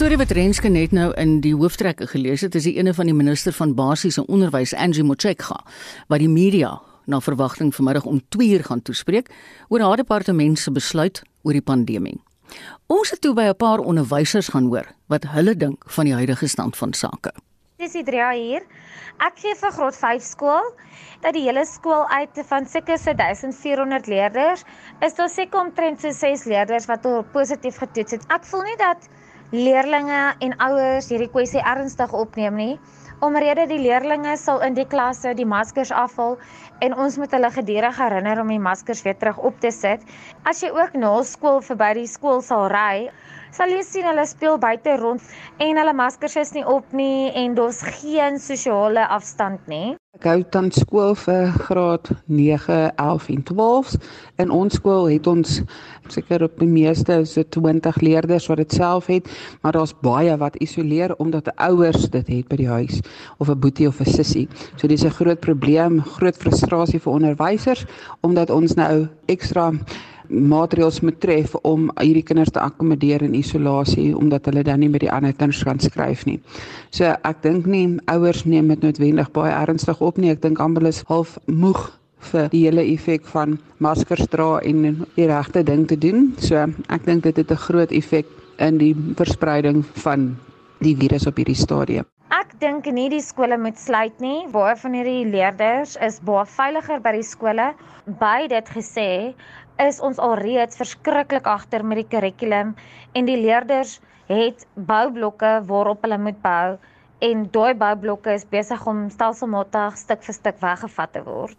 storie wat Renske net nou in die hooftrekke gelees het, is die ene van die minister van basiese onderwys, Angie Motshekga, wat die media na verwagting vanmiddag om 2 uur gaan toespreek oor haar departement se besluit oor die pandemie. Ons het toe by 'n paar onderwysers gaan hoor wat hulle dink van die huidige stand van sake. Dis Idria hier. Ek gee vir graad 5 skool dat die hele skool uit van seker so 1400 leerders is daar seker omtrent so 6 leerders wat positief getoets het. Ek voel nie dat leerlinge en ouers hierdie kwessie ernstig opneem nie. Omrede die leerlinge sal in die klasse die maskers afhaal en ons moet hulle gedurig herinner om die maskers weer terug op te sit. As jy ook na skool verby die skool sal ry, sal jy sien hulle speel buite rond en hulle maskers is nie op nie en daar's geen sosiale afstand nie. Ek hou dan skool vir graad 9, 11 en 12. In ons skool het ons seker op die meeste so 20 leerders wat dit self het, maar daar's baie wat isoleer omdat ouers dit het by die huis of 'n boetie of 'n sussie. So dis 'n groot probleem, groot frustrasie vir onderwysers omdat ons nou ekstra maatreëls moet tref om hierdie kinders te akkommodeer in isolasie omdat hulle dan nie met die ander kinders kan skryf nie. So ek dink nie ouers neem dit noodwendig baie ernstig op nie. Ek dink almal is half moeg vir die hele effek van maskers dra en die regte ding te doen. So ek dink dit het 'n groot effek in die verspreiding van die virus op hierdie stadium. Ek dink nie die skole moet sluit nie. Baie van hierdie leerders is baie veiliger by die skole. By dit gesê, is ons alreeds verskriklik agter met die kurrikulum en die leerders het boublokke waarop hulle moet bou en daai boublokke is besig om stelselmatig stuk vir stuk weggevat te word.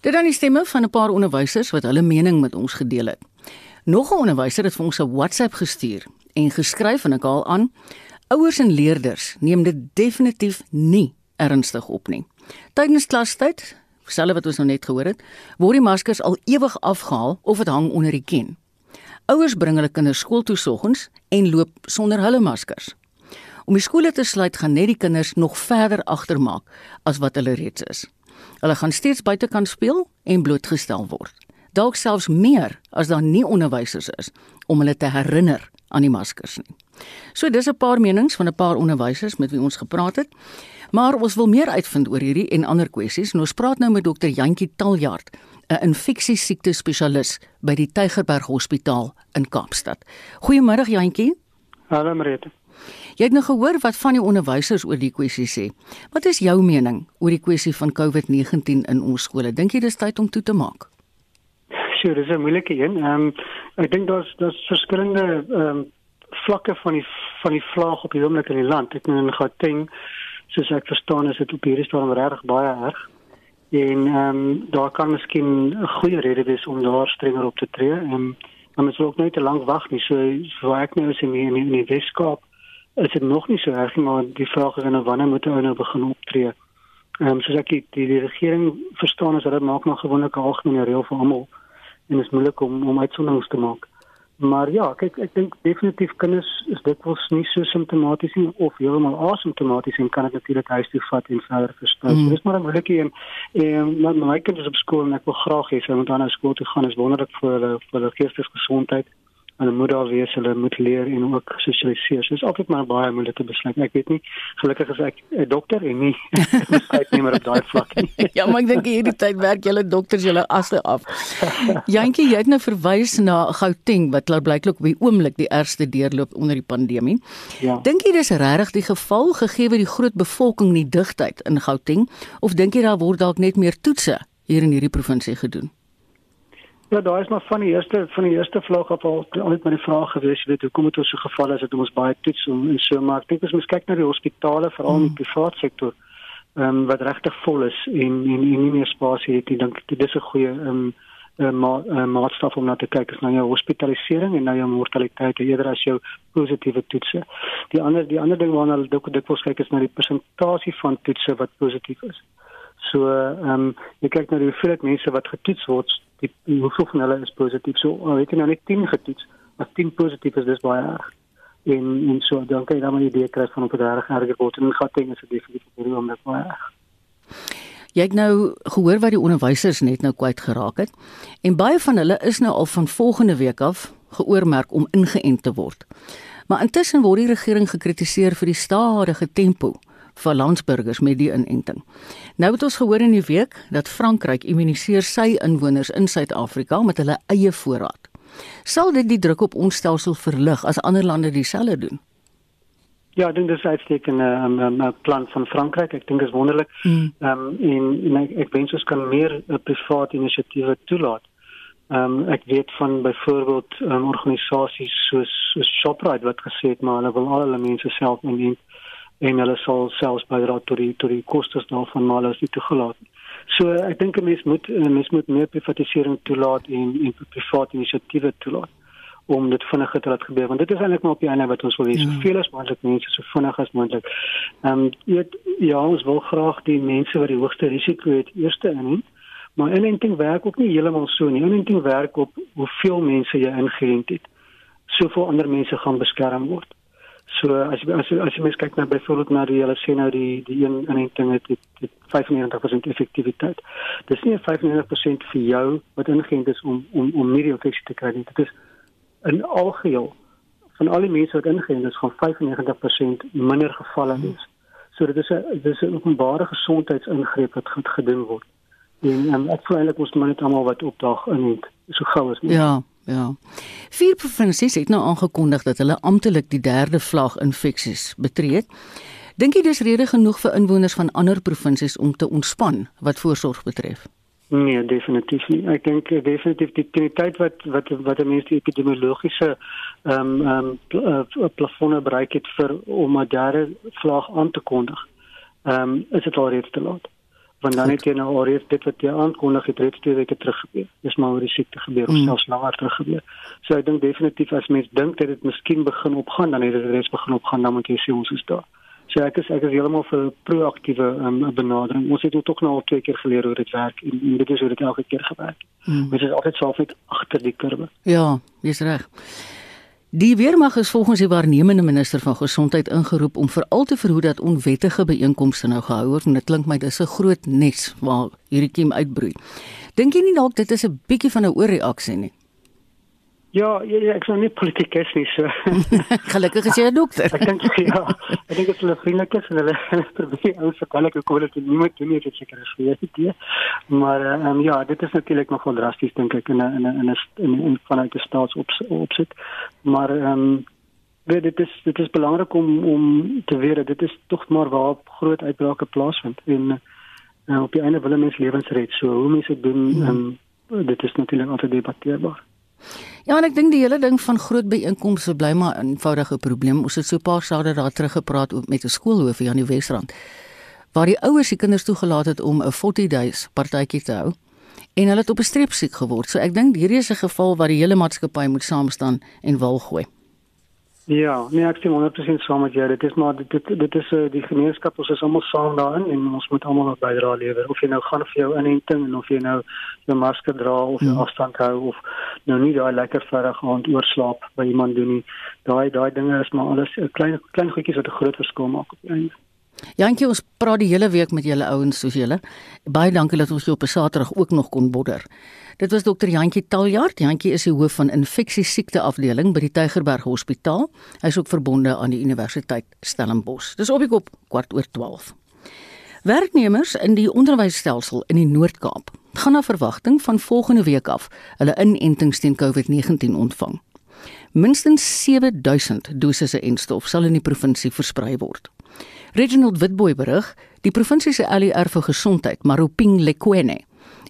Dit dan die stemme van 'n paar onderwysers wat hulle mening met ons gedeel het. Nog 'n onderwyser het vir ons 'n WhatsApp gestuur en geskryf en ek haal aan: Ouers en leerders neem dit definitief nie ernstig op nie. Tydens klastyd selfs wat ons nou net gehoor het, word die maskers al ewig afgehaal of dit hang onder die ken. Ouers bring hulle kinders skool toe soggens en loop sonder hulle maskers. Om die skole te sluit gaan net die kinders nog verder agtermaak as wat hulle reeds is. Hulle gaan steeds buite kan speel en blootgestel word. Dalk selfs meer as daar nie onderwysers is om hulle te herinner aan die maskers nie. So dis 'n paar menings van 'n paar onderwysers met wie ons gepraat het. Maar ons wil meer uitvind oor hierdie en ander kwessies en ons praat nou met dokter Jantjie Taljaard, 'n infeksiesiekte spesialis by die Tygerberg Hospitaal in Kaapstad. Goeiemôre Jantjie. Hallo Marita. Jy het nou gehoor wat van die onderwysers oor die kwessie sê. Wat is jou mening oor die kwessie van COVID-19 in ons skole? Dink jy dis tyd om toe te maak? Sure, dis 'n moeilike een. Ehm um, ek dink daar's daar's verskillende ehm um, vlakke van die van die vlaag op die oomblik in die land. Ek meen in Gauteng soos ek verstaan is dit op hierdie stadium regtig baie erg. En ehm um, daar kan miskien 'n goeie rede wees om daar strenger op te tree en maar mens wil ook nie te lank wag nie. So so ek nou is in die, in die, die Weskaap is dit nog nie so erg nie, maar die vraag is nou wanneer moet ou nou begin optree? Ehm um, soos ek die, die, die regering verstaan is dat dit maak maar gewoonlik 'n algemene reël vir almal en dit is moeilik om om uitsonderings te maak. Maar ja, kyk ek dink definitief kinders is dikwels nie so simptomaties nie of heeltemal asymptomaties en kan dit natuurlik huis toe vat en verder versprei. Mm. Dis maar 'n moeilikie en en my, my kinders op skool en ek wil graag hê hulle moet aan skool toe gaan. Dit is wonderlik vir hulle vir hulle geestelike gesondheid hulle moet daar wees, hulle moet leer en ook sosialiseer. So dis altyd maar baie moeilike besluit. Ek weet nie gelukkig is ek 'n dokter en nie besluitnemer op daai vlak nie. ja, maar ek dink hierdie tyd werk julle dokters julle asse af. Jantjie, jy het nou verwys na Gauteng wat blyklik op die oomblik die ergste deurloop onder die pandemie. Ja. Dink jy dis regtig die geval gegee word die groot bevolking nie digtheid in Gauteng of dink jy daar word dalk net meer toetse hier in hierdie provinsie gedoen? Ja, daar is maar van die eerste van die eerste vlug af al altyd met die vraag gewees, weet hoekom het ons so geval as dit ons baie toets en, en so maar ek dink ons moet kyk na die hospitale veral in die mm. private sektor. Ehm um, wat regtig vol is en en, en nie meer spasie het nie. Dink dit is 'n goeie ehm um, ma uh, maatstaf om na te kyk is na jou hospitalisering en na jou mortaliteit eerder as jou positiewe toetse. Die ander die ander ding waarna hulle dit dikwels kyk is na die persentasie van toetse wat positief is. So ehm um, jy kyk na die hoeveelheid mense wat getoets word, die hoeveel van hulle is positief. So weet jy nou net 10 getoets, as 10 positief is, dis baie erg. En en so dan kan jy dan 'n idee kry van dit reg erger word en Gauteng is dit definitief vir hom net baie erg. Jy het nou gehoor wat die onderwysers net nou kwyt geraak het en baie van hulle is nou al van volgende week af geoormerk om ingeënt te word. Maar intussen word die regering gekritiseer vir die stadige tempo vir landsburgers met die inenting. Nou het ons gehoor in die week dat Frankryk immuniseer sy inwoners in Suid-Afrika met hulle eie voorraad. Sal dit die druk op ons stelsel verlig as ander lande dieselfde doen? Ja, ek dink dis uitstekend 'n um, um, plan van Frankryk. Ek dink dit is wonderlik. Ehm mm. um, en, en ek, ek wens ons kan meer uh, private inisiatiewe toelaat. Um, ek weet van byvoorbeeld um, organisasies soos, soos Shoprite wat gesê het maar hulle wil al hulle mense self inneem en hulle sal selfs bydra tot die tot die kostes daarvan maar hulle is nie toegelaat nie. So ek dink 'n mens moet 'n mens moet meer privatisering toelaat en en private inisiatiewe toelaat om dit vinniger te laat gebeur want dit is eintlik maar op die einde wat ons wil hê mm. soveel as moontlik mense so vinnig as moontlik. Ehm um, weet ja ons wil graag die mense wat die hoogste risiko het eerste in maar inenting werk ook nie heeltemal so nie. Inenting werk op hoeveel mense jy ingeënt het. Soveel ander mense gaan beskerm word. So as as as jy mens kyk na byvoorbeeld na die hulle sê nou die die een inenting het, het, het 95% effektiwiteit. Dis nie 95% vir jou wat ingeënt is om om om nie die infeksie te kry nie. Dit is in algeheel van al die mense wat ingeënt is, gaan 95% minder gevalle wees. So dit is 'n dis 'n openbare gesondheidsingreep wat goed gedoen word. En um, ek voel eintlik ons moet net almal wat opdag inent so gou as moontlik. Ja, ja. Vier provinsies het nou aangekondig dat hulle amptelik die derde vlaag infeksies betree. Dink jy dis rede genoeg vir inwoners van ander provinsies om te ontspan wat voorsorg betref? Nee, definitief nie. Ek dink eh, definitief die tyd wat wat wat die mense epidemiologiese ehm um, ehm um, plafonne bereik het vir om 'n derde vlaag aan te kondig. Ehm um, is dit al reeds te laat. Want dan het jy nou al reeds dit wat jy aankondig het reeds twee weke terug gebeur. Dis maar oor die siekte gebeur of mm. selfs langer terug gebeur. So ek dink definitief as mense dink dat dit miskien begin opgaan, dan het dit reeds begin opgaan, dan moet jy sê ons is daar. So ek is ek is heeltemal vir proaktiewe um, benadering. Ons het ook nou al twee keer geleer hoe dit werk en, en dit is hoe dit elke keer gewerk. Hmm. Dit is altyd self net agter die kurwe. Ja, dis reg. Die weermag is volgens die waarnemende minister van gesondheid ingeroep om veral te verhoed dat onwettige byeenkomste nou gehou word en dit klink my dis 'n groot nes waar hierdie kiem uitbroei. Dink jy nie dalk dit is 'n bietjie van 'n oorreaksie nie? Ja, ja, ja ek is nou nie politikus nie so. Gelukkig is jy 'n dokter. ek dink ja, ek dink dit is hulle vriendelik is en hulle probeer ons verklaar ek hoe dit nie moet doen nie, dit seker is vir jy. Maar ehm um, ja, dit is natuurlik nogal drasties dink ek in 'n in 'n in 'n in, in vanuit die staatsopsit. Maar ehm um, weet dit is dit is belangrik om om te weet dat dit is tog maar waar groot uitbrake plaasvind en uh, op die einde wil mense lewens red. So hoe mense dit doen, ehm um, dit is natuurlik altyd debatteerbaar. Ja, en ek dink die hele ding van groot byeenkomste bly maar 'n eenvoudige probleem. Ons het so 'n paar sade daar terug gepraat met 'n skoolhoof hier aan die Wesrand waar die ouers die kinders toegelaat het om 'n 40 days partytjie te hou en hulle het op 'n streep siek geword. So ek dink hierdie is 'n geval waar die hele maatskappy moet saam staan en wil gooi. Ja, nee, ek stem 100% saam met jou. Dit is maar dit dit, is uh, die gemeenskap, ons is almal saam daarin en ons moet almal wat bydra lewer. Of jy nou gaan vir jou inenting en of jy nou jou masker dra of jou ja. afstand hou of nou nie daai lekker verre gaan oorslaap by iemand doen nie. Daai daai dinge is maar alles 'n klein klein goedjies wat 'n groot verskil maak op die einde. Jantjie, ons praat die hele week met julle ouens soos julle. Baie dankie dat ons jou op 'n Saterdag ook nog kon bodder. Dit was dokter Jantjie Taljaard. Jantjie is die hoof van infeksie siekte afdeling by die Tygerberg Hospitaal. Hy is ook verbonde aan die Universiteit Stellenbosch. Dis op die kop kwart oor 12. Werknemers in die onderwysstelsel in die Noord-Kaap gaan na verwagting van volgende week af hulle inentings teen COVID-19 ontvang. Minstens 7000 dosisse en stof sal in die provinsie versprei word. Reginald Witboy berig, die provinsie se ALR vir gesondheid, Maroping Lekwene,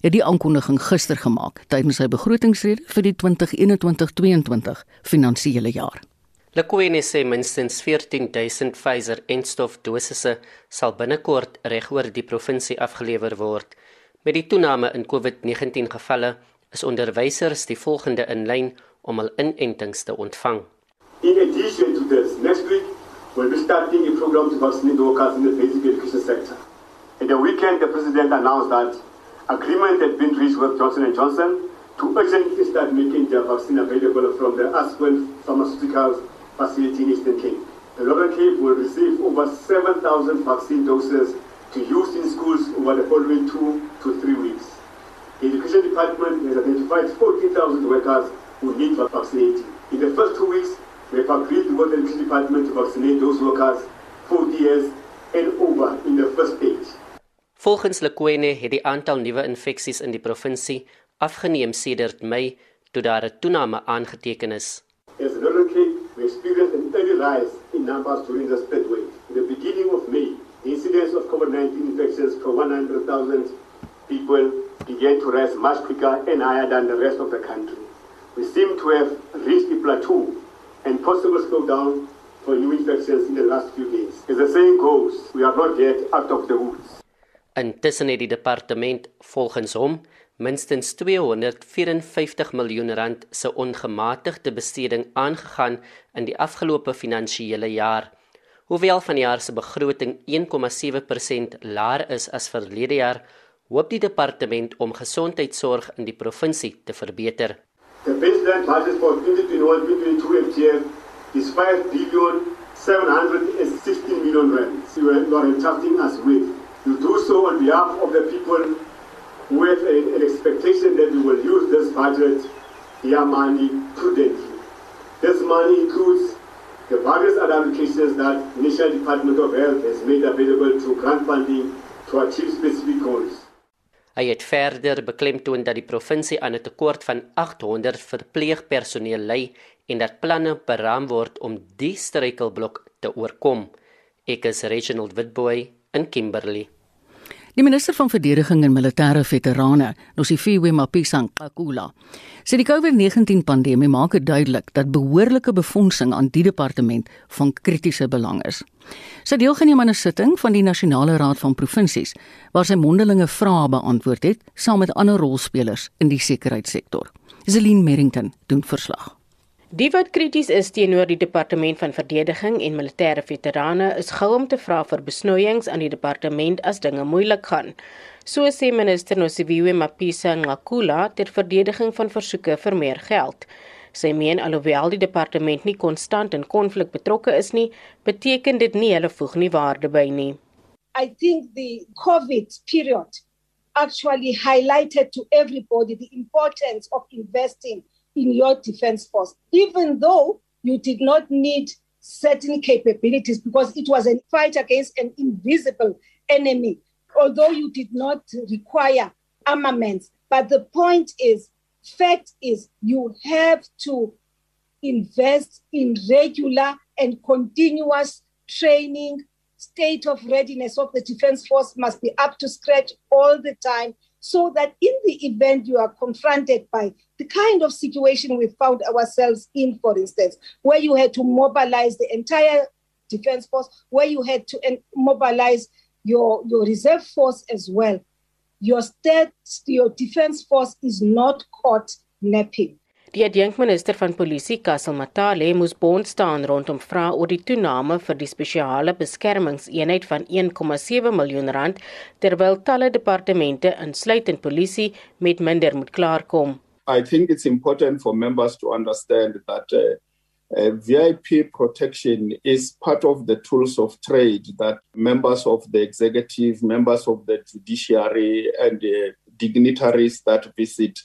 het die aankondiging gister gemaak tydens sy begrotingsrede vir die 2021-2022 finansiële jaar. Lekwene sê minstens 14000 Pfizer-enstof dosisse sal binnekort regoor die provinsie afgelewer word. Met die toename in COVID-19 gevalle is onderwysers die volgende in lyn om hul inentings te ontvang. In addition to this, next week will be starting a program to vaccinate workers in the basic education sector. In the weekend, the president announced that agreement had been reached with Johnson & Johnson to urgently start making their vaccine available from the Aspen Pharmaceuticals facility in Eastern Cape. The Northern Cape will receive over 7,000 vaccine doses to use in schools over the following two to three weeks. The Education Department has identified 14,000 workers who need vaccinating. In the first two weeks, We have agreed with the Department to vaccinate those workers 40 years and over in the first stage. Volgens Lekwene het die aantal nuwe infeksies in die provinsie afgeneem sedert Mei toe daar 'n toename aangeteken is. As Cape, we experienced an early rise in numbers during the third wave. In the beginning of May, the incidence of COVID-19 infections per 100,000 people began to rise much quicker and higher than the rest of the country. We seem to have reached a plateau and possible slowdown for new infections in the last few days. As the saying goes, we are not yet out of the woods. Intussen het die departement volgens hom minstens 254 miljoen rand se ongematigde besteding aangegaan in die afgelope finansiële jaar. Hoewel vanjaar se begroting 1,7% laer is as verlede jaar, hoop die departement om gesondheidsorg in die provinsie te verbeter. The baseline budget for 2021-2022 FTF is 5 billion 716 million rand. You are, you entrusting us with. You do so on behalf of the people with have a, an expectation that we will use this budget, their money, prudently. This money includes the various other allocations that the National Department of Health has made available through grant funding to achieve specific goals. Hy het verder beklemtoon dat die provinsie aan 'n tekort van 800 verpleegpersoneel ly en dat planne beraam word om die struikelblok te oorkom. Ek is Reginald Witboy in Kimberley. Die minister van verdediging en militêre veterane, Nosifiwe Mapisang Akula, sê die COVID-19 pandemie maak dit duidelik dat behoorlike befondsing aan die departement van kritiese belang is. Sy deelgeneem aan 'n sitting van die Nasionale Raad van Provinsies waar sy mondelinge vrae beantwoord het saam met ander rolspelers in die sekuriteitssektor. Zelin Merrington doen verslag. Die wat krities is teenoor die departement van verdediging en militêre veterane is gou om te vra vir besnoeiings aan die departement as dinge moeilik gaan. So sê minister Nosiviwe Mapisa Ngakula ter verdediging van versoeke vir meer geld. Sy meen alhoewel die departement nie konstant in konflik betrokke is nie, beteken dit nie hulle voeg nie waarde by nie. I think the COVID period actually highlighted to everybody the importance of investing in your defense force, even though you did not need certain capabilities because it was a fight against an invisible enemy, although you did not require armaments. But the point is, fact is, you have to invest in regular and continuous training. State of readiness of the defense force must be up to scratch all the time so that in the event you are confronted by the kind of situation we found ourselves in, for instance, where you had to mobilize the entire defense force, where you had to mobilize your, your reserve force as well, your state, your defense force is not caught napping. Die adjunkminister van polisie, Kassel Matale, moes bond staan rondom vrae oor die toename vir die spesiale beskermingseenheid van 1,7 miljoen rand terwyl talle departemente insluitend polisie met minder moet klaarkom. I think it's important for members to understand that uh, uh, VIP protection is part of the tools of trade that members of the executive, members of the judiciary and uh, dignitaries that visit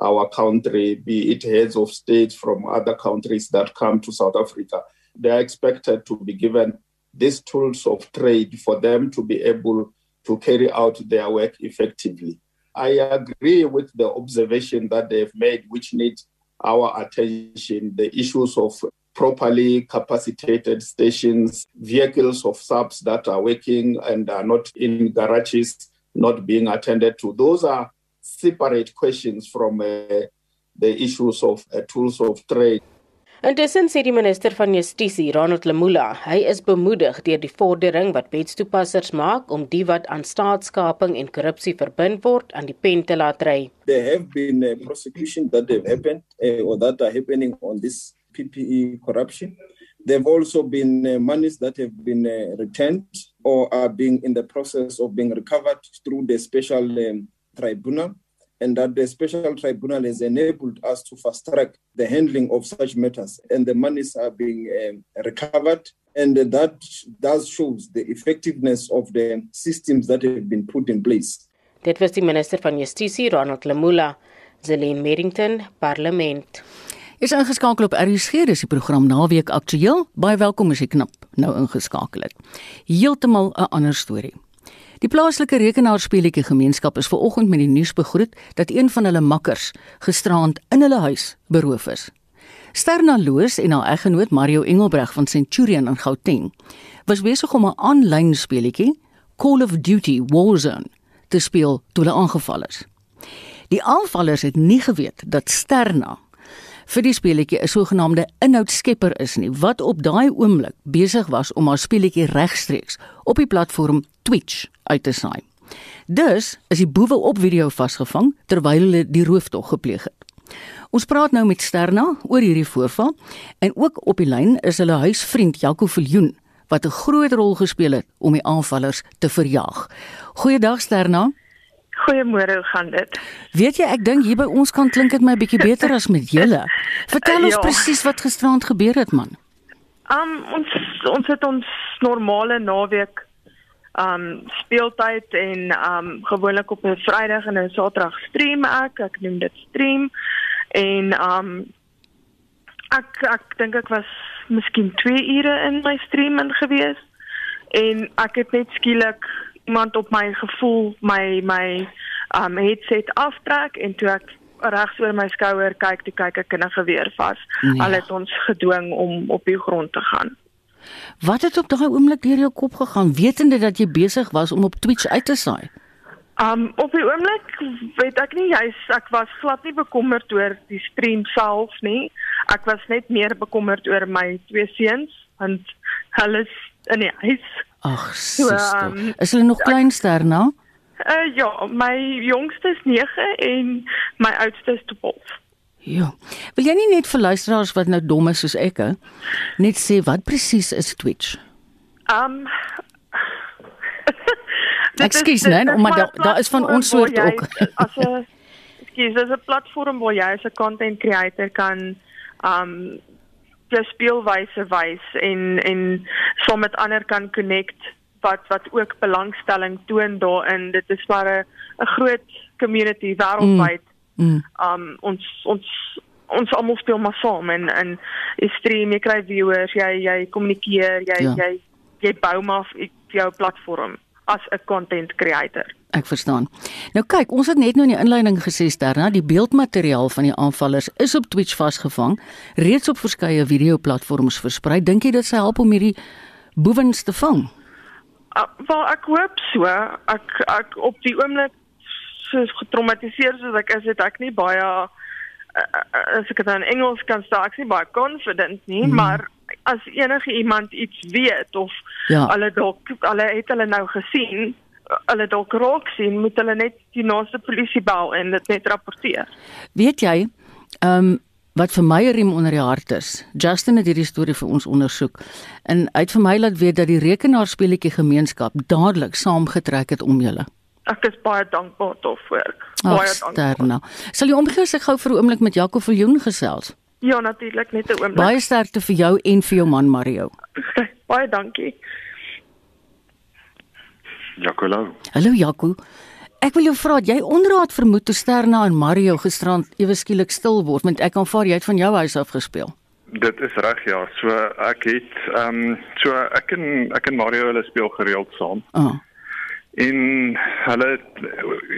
our country, be it heads of state from other countries that come to South Africa. They are expected to be given these tools of trade for them to be able to carry out their work effectively. I agree with the observation that they've made, which needs our attention the issues of properly capacitated stations, vehicles of subs that are working and are not in garages, not being attended to. Those are separate questions from uh, the issues of uh, tools of trade. Intussen sê die minister van Justisie, Ronald Lemula, hy is bemoedig deur die vordering wat wetstoepassers maak om die wat aan staatskaping en korrupsie verbind word aan die pen te laat ry. There have been uh, prosecutions that have happened uh, or that are happening on this PPE corruption. There have also been uh, monies that have been uh, returned or are being in the process of being recovered through the special um, tribunal and that the special tribunal has enabled us to fast track the handling of such matters and the monies are being um, recovered and that does shows the effectiveness of the systems that have been put in place Dit was die minister van Justisie Ronald Lemula Zelin Merrington parlement Is ingeskakel op RSG, dis die program Naweek Aktueel. Baie welkom as jy knap nou ingeskakel het. Heeltemal 'n ander storie. Die plaaslike rekenaarspeletjie gemeenskap is ver oggend met die nuus begroet dat een van hulle makkers gisterand in hulle huis beroof is. Sterna Loos en haar eggenoot Mario Engelbreg van Centurion in Gauteng was besig om 'n aanlyn speletjie, Call of Duty Warzone, te speel toe hulle aangeval is. Die aanvallers het nie geweet dat Sterna vir die speletjie 'n sogenaamde inhoudskepper is nie wat op daai oomblik besig was om haar speletjie regstreeks op die platform Twitch uit te saai. Dus is die boewe op video vasgevang terwyl hulle die rooftog gepleeg het. Ons praat nou met Sterna oor hierdie voorval en ook op die lyn is hulle huisvriend Jaco Viljoen wat 'n groot rol gespeel het om die aanvallers te verjaag. Goeiedag Sterna. Goeiemôre, hoe gaan dit? Weet jy, ek dink hier by ons kan klink dit my bietjie beter as met julle. Vertel ons ja. presies wat gisterand gebeur het, man. Um ons ons het ons normale naweek um speeltyd en um gewoonlik op 'n Vrydag en 'n Saterdag stream ek, ek noem dit stream. En um ek ek dink ek was miskien 2 ure in my stream in gewees en ek het net skielik iemand op my gevoel my my um headset aftrek en toe ek regs oor my skouer kyk, toe kyk ek in 'n geweer vas. Ja. Al het ons gedwing om op die grond te gaan. Wat het op daai oomblik deur jou kop gegaan, wetende dat jy besig was om op Twitch uit te saai? Um op die oomblik weet ek nie jy's ek was glad nie bekommerd oor die stream self nie. Ek was net meer bekommerd oor my twee seuns want hulle is in die huis. Ag, so, um, is hulle nog klein sterna? Uh ja, my jongste is 9 en my oudste is 12. Ja. Wil jy nie net vir luisteraars wat nou dom is soos ek, he, net sê wat presies is Twitch? Um Ekskuus, nee, maar daar da is van ons soort jy, ook. as 'n Ekskuus, dis 'n platform waar jy as 'n content creator kan um jou speelwyse wys en en saam met ander kan connect wat wat ook belangstelling toon daarin. Dit is maar 'n 'n groot community wêreldwyd. Mm. Um ons ons ons almal speel maar saam en en jy stream, jy kry viewers, jy jy kommunikeer, jy ja. jy jy bou maar jou platform as 'n content creator. Ek verstaan. Nou kyk, ons het net nou in die inleiding gesê sterna, die beeldmateriaal van die aanvallers is op Twitch vasgevang, reeds op verskeie videoplatforms versprei. Dink jy dit sal help om hierdie boewens te vang? Uh, wel ek hoop so. Ek ek op die oomblik so getraumatiseer soos ek is, het ek nie baie uh, as ek dit in Engels kan sê, ek is nie baie confident nie, mm. maar as enige iemand iets weet of ja. hulle dalk hulle het hulle nou gesien hulle dalk raak sien moet hulle net die naaste polisie bel en dit net rapporteer. Weet jy, ehm um, wat vir my riem onder die hart is. Justin het hierdie storie vir ons ondersoek en uit vir my laat weet dat die rekenaarspeletjie gemeenskap dadelik saamgetrek het om julle. Ek is baie dankbaar daarvoor. Baie dankbaar. Sal jy omgee as ek gou vir 'n oomblik met Jaco Viljoen gesels? Ja, natuurlik, net 'n oomblik. Baie sterkte vir jou en vir jou man Mario. baie dankie. Jaco. Hallo Jaco. Ek wil jou vra, jy onderraad vermoed toe Sterna en Mario gisterand ewe skielik stil word, want ek aanvaar jy het van jou huis af gespeel. Dit is reg ja. So ek het ehm um, so ek en ek en Mario hulle speel gereeld saam. Ah. En hulle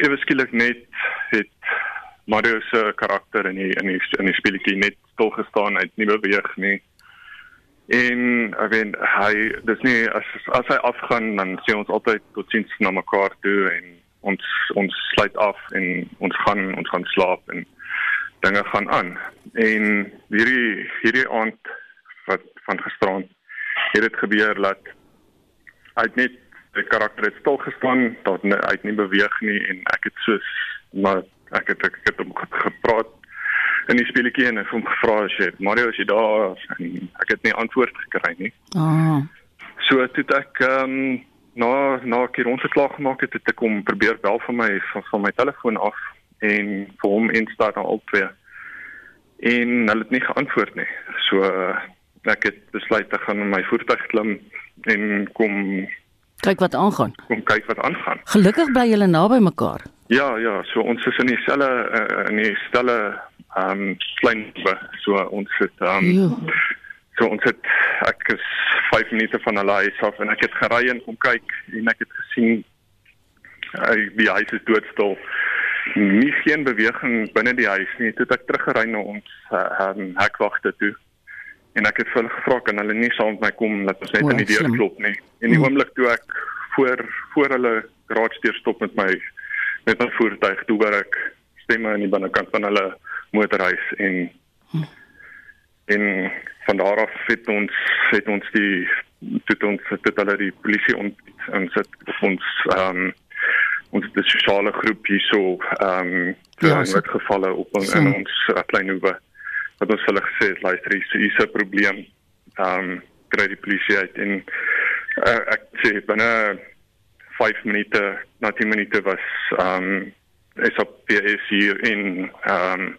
ewe skielik net het Mario se karakter in die in die in die speletjie net stil gestaan, hy het nie beweeg nie. En ek weet hy dis nie as as hy afgaan dan sê ons altyd totsiens na mekaar toe en ons ons sluit af en ons gaan ons gaan slaap en dinge gaan aan. En hierdie hierdie aand wat van gisteraan het dit gebeur dat hy net die karakter het stil gestaan, dat hy nie beweeg nie en ek het soos maar ek het ek het hom gepraat in die speletjie en hom gevra as jy Mario as jy daar en ek het nie antwoord gekry nie. Ah. So toe ek ehm um, na na 'n keer ons geklaag gemaak het, het ek hom probeer bel van my van, van my telefoon af en vir hom instaat na al twee. En hulle het nie geantwoord nie. So ek het besluit te gaan in my voertuig klim en kom kyk wat aangaan. Kom kyk wat aangaan. Gelukkig bly julle naby mekaar. Ja, ja, so ons is in dieselfde uh, in dieselfde ehm um, klein so ons het ehm um, so ons het ek is 5 minute van hulle huis af en ek het gery en kom kyk en ek het gesien uh, die huis is doodstil nie geen beweging binne die huis nie toe ek teruggery na ons uh, um, hekwagte toe en ek het vir hulle gevra kan hulle nie saam met my kom dat ons net in die deur klop nie en die hmm. oomblik toe ek voor voor hulle garage deur stop met my met my voertuig toe hoor ek stemme aan die binnekant van hulle motorhuis en hmm. en van daar af het ons het ons die het ons het hulle die polisie ontbied en sit ons ehm um, ons sosiale groep hierso ehm um, ja, so, gevalle op in, in ons uh, klein hoewe wat ons hulle gesê het luister hier is 'n probleem ehm um, kry die polisie uit en uh, ek sê binne 5 minute na 10 minute was ehm um, SAPS hier in ehm um,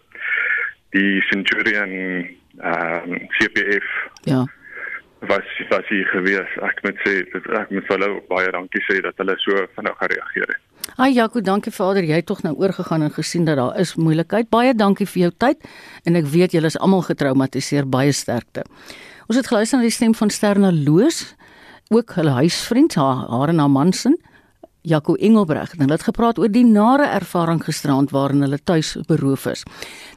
die Centurion ehm um, CPF ja was was hier gewees. Ek moet sê ek moet hulle baie dankie sê dat hulle so vinnig gereageer het. Ag Jaco, dankie Vader, jy het tog nou oorgegaan en gesien dat daar is moeilikheid. Baie dankie vir jou tyd en ek weet julle is almal getraumatiseer, baie sterkte. Ons het geluister na die stem van Sterna Loos, ook hulle huisvriend, haar, haar en haar man se. Jaco Engelbreg en hulle het gepraat oor die nare ervaring gisterand waarin hulle tuis beroof is.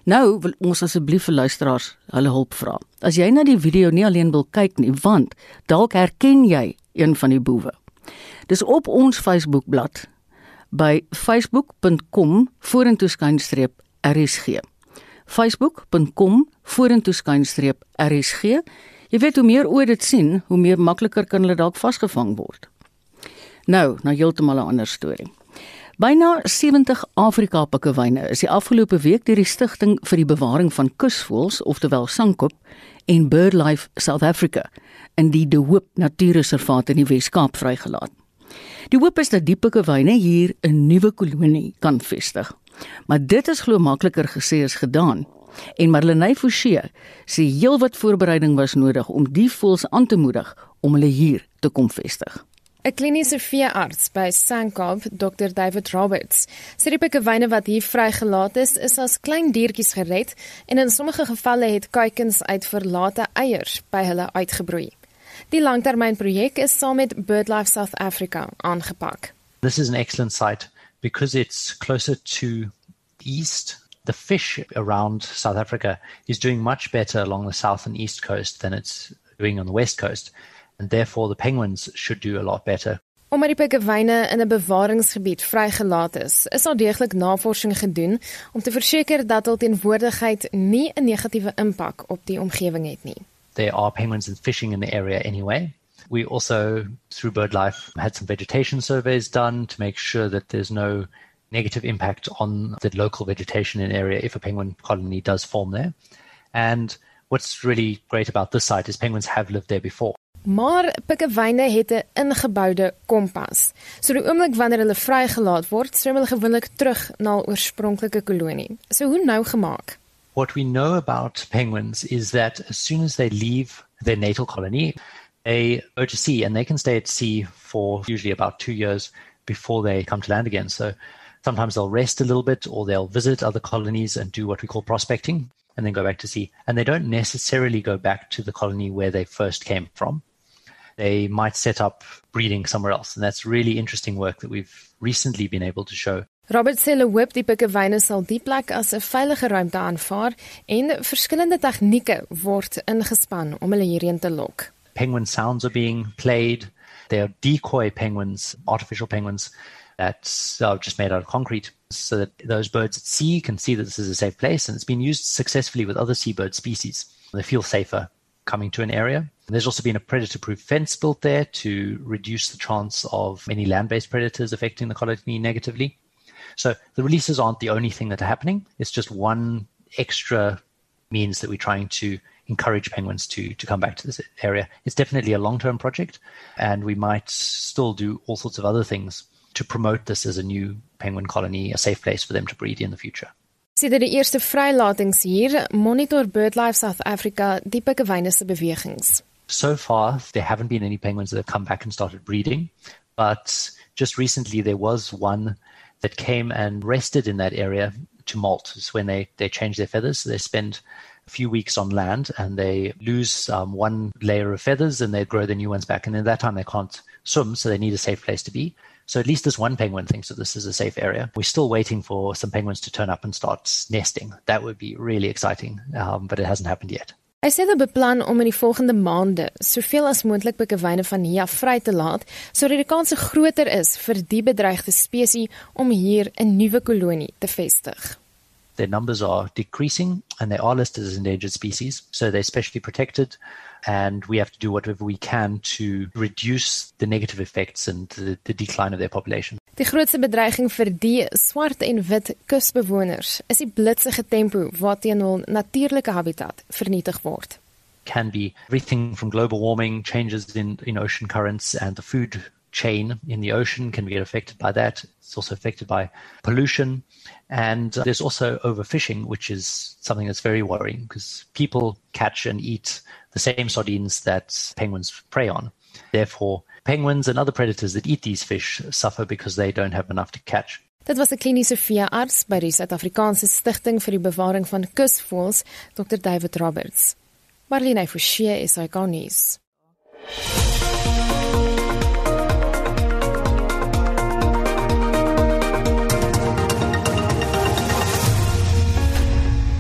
Nou wil ons asseblief vir luisteraars hulle hulp vra. As jy na die video nie alleen wil kyk nie, want dalk herken jy een van die boewe. Dis op ons Facebookblad by facebook.com vorentoeskynstreep rsg. facebook.com vorentoeskynstreep rsg. Jy weet hoe meer oor dit sien, hoe meer makliker kan hulle dalk vasgevang word. Nou, nou heeltemal 'n ander storie. Byna 70 Afrika pikkewyne is die afgelope week deur die Stichting vir die Bewaring van Kusvoëls, oftewel SANKOP, en BirdLife South Africa in die De Hoop Natuurreservaat in die Wes-Kaap vrygelaat. Die hoop is dat die pikkewyne hier 'n nuwe kolonie kan vestig. Maar dit is glo makliker gesê as gedaan. En Marlenae Forsie sê heelwat voorbereiding was nodig om die voëls aan te moedig om hulle hier te kom vestig. 'n Kliniese veearts by Sankop, Dr David Roberts, sê die pikkewyne wat hier vrygelaat is, is as klein diertjies gered en in sommige gevalle het kuikens uit verlate eiers by hulle uitgebroei. Die langtermynprojek is saam met BirdLife South Africa aangepak. This is an excellent site because it's closer to east. The fish around South Africa is doing much better along the south and east coast than it's doing on the west coast. and therefore the penguins should do a lot better. Omdat die pikkewyne in 'n bewaringsgebied vrygelaat is, is daar deeglik navorsing gedoen om te verseker dat hul teenwoordigheid nie 'n negatiewe impak op die omgewing het nie. There are penguins and fishing in the area anyway. We also through BirdLife had some vegetation surveys done to make sure that there's no negative impact on the local vegetation in the area if a penguin colony does form there. And what's really great about this site is penguins have lived there before. Maar pikkewyne het 'n ingeboude kompas. So die oomblik wanneer hulle vrygelaat word, swem hulle gewoonlik terug na hul oorspronklike kolonie. So hoe nou gemaak? What we know about penguins is that as soon as they leave their natal colony, they go to sea and they can stay at sea for usually about 2 years before they come to land again. So sometimes they'll rest a little bit or they'll visit other colonies and do what we call prospecting and then go back to sea. And they don't necessarily go back to the colony where they first came from. they might set up breeding somewhere else. And that's really interesting work that we've recently been able to show. Robert sê hulle hoop die pikkewyne sal die plek as 'n veilige ruimte aanvaar en verskillende tegnieke word ingespan om hulle hierheen te lok. Penguin sounds are being played. They are decoy penguins, artificial penguins that are just made out of concrete so that those birds at sea can see that this is a safe place and it's been used successfully with other seabird species. They feel safer coming to an area. There's also been a predator proof fence built there to reduce the chance of any land based predators affecting the colony negatively. So the releases aren't the only thing that are happening. It's just one extra means that we're trying to encourage penguins to, to come back to this area. It's definitely a long term project, and we might still do all sorts of other things to promote this as a new penguin colony, a safe place for them to breed in the future. Sedert die eerste vrylatings hier, monitor BirdLife South Africa die pikkewyne se bewegings. So far, there haven't been any penguins that have come back and started breeding, but just recently there was one that came and rested in that area to molt. It's when they, they change their feathers. They spend a few weeks on land and they lose um, one layer of feathers and they grow the new ones back. And in that time, they can't swim, so they need a safe place to be. So at least this one penguin thinks that this is a safe area. We're still waiting for some penguins to turn up and start nesting. That would be really exciting, um, but it hasn't happened yet. Hy sê hulle beplan om in die volgende maande soveel as moontlik pikkewyne van hier vry te laat sodat die kans groter is vir die bedreigde spesies om hier 'n nuwe kolonie te vestig. Their numbers are decreasing and they are listed as endangered species, so they're specially protected and we have to do whatever we can to reduce the negative effects and the, the decline of their population. Die grootste bedreiging vir die swart en wit kusbewoners is die blitsige tempo waarteen hul natuurlike habitat vernietig word. Can be everything from global warming, changes in in ocean currents and the food chain in the ocean can be affected by that. It's also affected by pollution and uh, there's also overfishing which is something that's very worrying because people catch and eat the same sardines that penguins prey on. Therefore, penguins and other predators that eat these fish suffer because they don't have enough to catch. Dit was 'n kliniese veearts by die Suid-Afrikaanse Stichting vir die Bewaring van Kusvoëls, Dr. David Roberts. Marlene Forsie is hy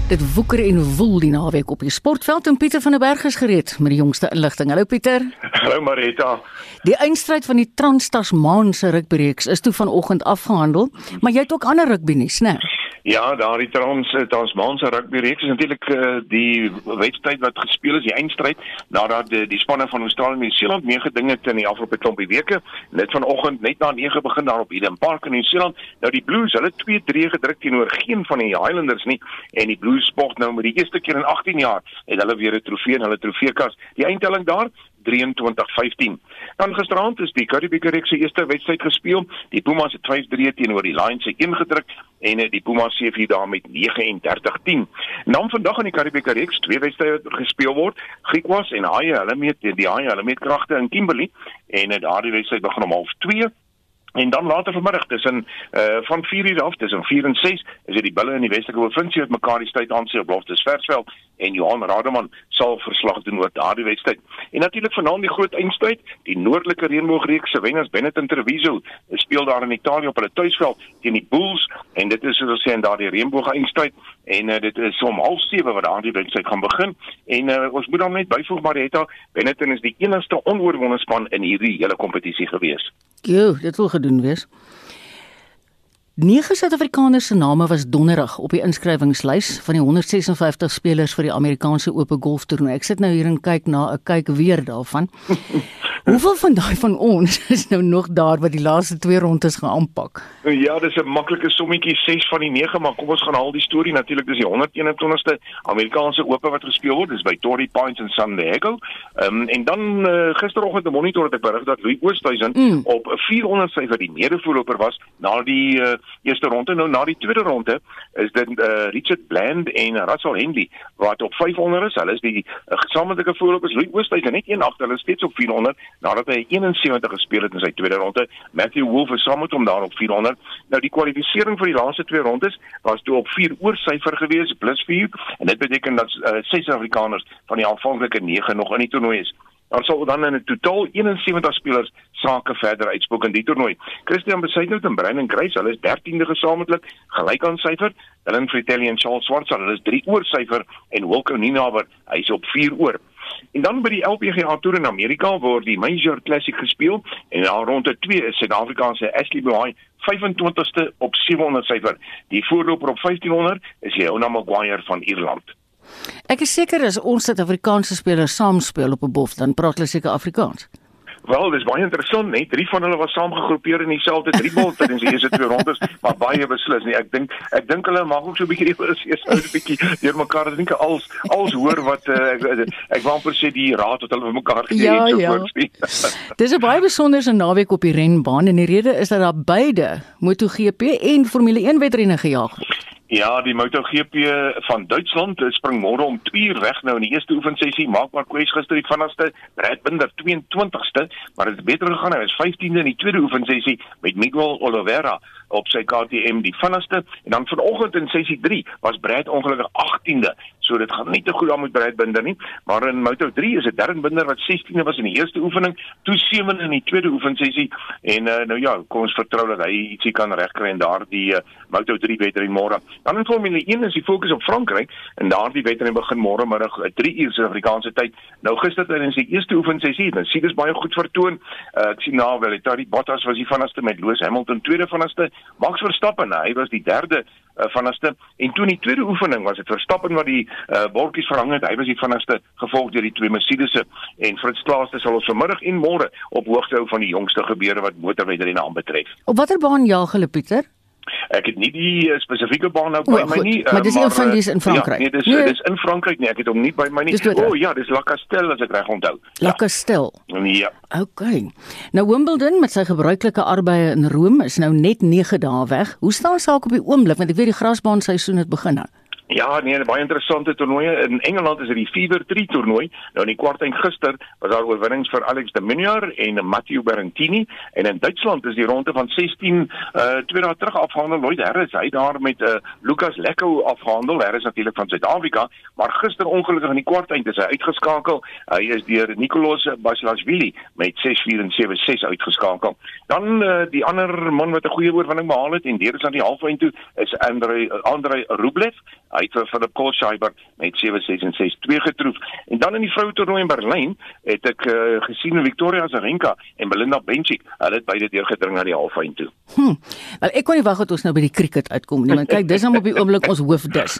Dit woeker en woel die naweek op die sportveld en Pieter van der Berg is gereed met die jongste inligting. Hallo Pieter. Hallo Marita. Die eindstryd van die Trans-Tasman se rugbyreeks is toe vanoggend afgehandel, maar jy het ook ander rugby nuus, né? Nee? Ja, daardie trans eh, Tasmanse rugby reeks is natuurlik uh, die wedstryd wat gespeel is, die eindstryd nadat die, die spanne van Australië en Nieu-Seeland meegeding het in die afgelope klompie weke. Net vanoggend net na 9 begin daar op Eden Park in Nieu-Seeland. Nou die Blues, hulle 2-3 gedruk teenoor geen van die Highlanders nie en die Blues sport nou met die eerste keer in 18 jaar het hulle weer 'n trofee in hulle trofeekas. Die eindtelling daar 23-15. Dan gisteraand is die Currie Beeker se eerste wedstryd gespeel. Die Pumas het 5-3 teenoor die Lions se ingedruk en die Pumas se vir daar met 39-10. Dan vandag aan die Beeker reeks twee wedstryde gespeel word. Griekwas en Haie, hulle meet die Haie, hulle meet kragte in Kimberley en daardie wedstryd begin om 12:30 En dan later vanmiddag tussen uh van 4 uur af tussen 4 en 6 is dit die bulle in die Weselike provinsie wat mekaar die tyd aan sê op Loftus Versveld en Johan Rademan sal verslag doen oor daardie wedstryd. En natuurlik vanaand die groot eindstryd, die noordelike reënboogreeks se wenners Benetton Treviso speel daar in Italië op hulle tuisveld teen die Bulls en dit is soos ons sê in daardie reënboog eindstryd en uh, dit is om 07:30 wat daardie wedstryd gaan begin. En uh, ons moet dan net byvoeg Marietta, Benetton is die enigste onoorwonde span in hierdie hele kompetisie gewees. Jo, dit wil gedoen wees. Nege Suid-Afrikaners se name was donderdag op die inskrywingslys van die 156 spelers vir die Amerikaanse Ope Golf Toernooi. Ek sit nou hier en kyk na 'n kyk weer daarvan. Hoeveel van daai van ons is nou nog daar wat die laaste twee rondes gaan aanpak? Ja, dis 'n maklike sommetjie 6 van die 9, maar kom ons gaan haal die storie natuurlik. Dis die 121ste Amerikaanse Ope wat gespeel word. Dis by Torrey Pines in San Diego. Ehm um, en dan uh, gisteroggend 'n monitor het ek berig dat Louis Oosthuizen mm. op 400 syfer die mede-voorloper was na die uh, eerste ronde. Nou na die tweede ronde is dit uh, Richard Bland en Russell Henley wat op 500 is. Hulle is die uh, gesamentlike voorlopers. Louis Oosthuizen net een agter, hulle steeds op 400 nadat hy 71 gespeel het in sy tweede ronde. Matthew Wolff is saam met hom daar op 400. Nou die kwalifikasie vir die laaste twee rondes was toe op 4 oor syfer gewees plus 4 en dit beteken dat uh, ses Afrikaners van die aanvanklike 9 nog in die toernooi is. Daar sal dan in 'n totaal 71 spelers sake verder uitspook in die toernooi. Christian Besuitnout en Brian Grace, hulle is 13de gesamentlik, gelyk aan syfer. Dylan Fratelli en Charles Swarts, hulle is 3 oor syfer en Wilco Ninaber, hy's op 4 oor. En dan by die LPGA Tour in Amerika word die Major Classic gespeel en daar rondte 2 is Suid-Afrika se Ashley Buy 25ste op 700 syfer. Die voorloper op 1500 is Leona Maguire van Ierland. Ek is seker as ons Suid-Afrikaanse spelers saam speel op 'n bof dan praat hulle seker Afrikaans. Wel, dis baie interessant, net drie van hulle was saamgegroepeer in dieselfde driebal tydens die eerste twee rondes, maar baie beslis nie. Ek dink ek dink hulle mag ook so 'n bietjie eers eers 'n bietjie deur mekaar dink als als hoor wat uh, ek ek wou amper sê die raad wat hulle vir mekaar gegee ja, het so ja. voorspel. dis 'n baie besonderse naweek op die renbaan en die rede is dat daar beide MotoGP en Formule 1 wedrenne gejaag word. Ja, die MotoGP van Duitsland spring môre om 2 uur weg nou in die eerste oefensessie. Maak maar kwes gister die vinigste, Brad Binder 22ste, maar dit het beter gegaan. Hy was 15de in die tweede oefensessie met Miguel Oliveira op sy KTM die vinnigste en dan vanoggend in sessie 3 was Brad ongelukkig 18de. So dit gaan nie te goed aan met Brad Binder nie, maar in Moto 3 is dit Darren Binder wat 16de was in die eerste oefening, toe 7de in die tweede oefensessie en uh, nou ja, kom ons vertrou dat hy ietsie kan regkry in daardie uh, Moto 3 wedren môre. Dan in Formule 1 is die fokus op Frankryk en daardie wedren begin môre middag 3 uh, uur Suid-Afrikaanse tyd. Nou gister in sy eerste oefensessie, dan sien dit baie goed vertoon. Uh, ek sien nou wel, Terry Bottas was die vinigste met Lewis Hamilton tweede vinigste Max Verstappen, hy was die derde uh, vanste en toe in die tweede oefening was dit Verstappen wat die uh, bordjies verhang het. Hy was die vinnigste gevolg deur die twee Mercedes en Fritz Klaaste sal ons vanmiddag en môre op hoogte hou van die jongste gebeure wat motorwedrenne aanbetref. Op watter baan jaag hulle Pieter? Ek het nie die uh, spesifieke baan nou by o, my nie. Uh, maar dis een van die in Frankryk. Ja, nee, dis nee. dis in Frankryk nie. Ek het hom nie by my nie. O oh, ja, dis La Castelle as ek reg onthou. La ja. Castelle. Ja. OK. Nou Wimbledon met sy gebruikelike arbeye in Rome is nou net 9 dae weg. Hoe staan sake op die oomblik want ek weet die grasbaan seisoen het begin nou. Ja, nee, baie interessante toernooi. In Engeland is dit die Fever 3 toernooi. Nou in die kwartfinale gister was daar oorwinnings vir Alex de Minaur en Matteo Berrettini en in Duitsland is die ronde van 16 uh twee dae terug afgehandel. Lloyd Harris, hy daar met uh Lucas Lecco afgehandel. Harris natuurlik van Suid-Afrika, maar gister ongelukkig in die kwartfinale is hy uitgeskakel. Hy is deur Nicolas Basilashvili met 6-4 en 7-6 uitgeskakel. Dan uh die ander man wat 'n goeie oorwinning behaal het en deur is aan die halfwyn toe is Andrei Andrei Rublev Hy het vir Philip Kohlschreiber met 7-6 en 6-2 getroof. En dan in die vroue toernooi in Berlyn het ek uh, gesien Victoria Azarenka en Belinda Bencic, hulle het beide deurgedring na die halffinale toe. Hm. Wel ek kon nie wag tot ons nou by die cricket uitkom nie, want kyk, dis nou op die oomblik ons hoofdis.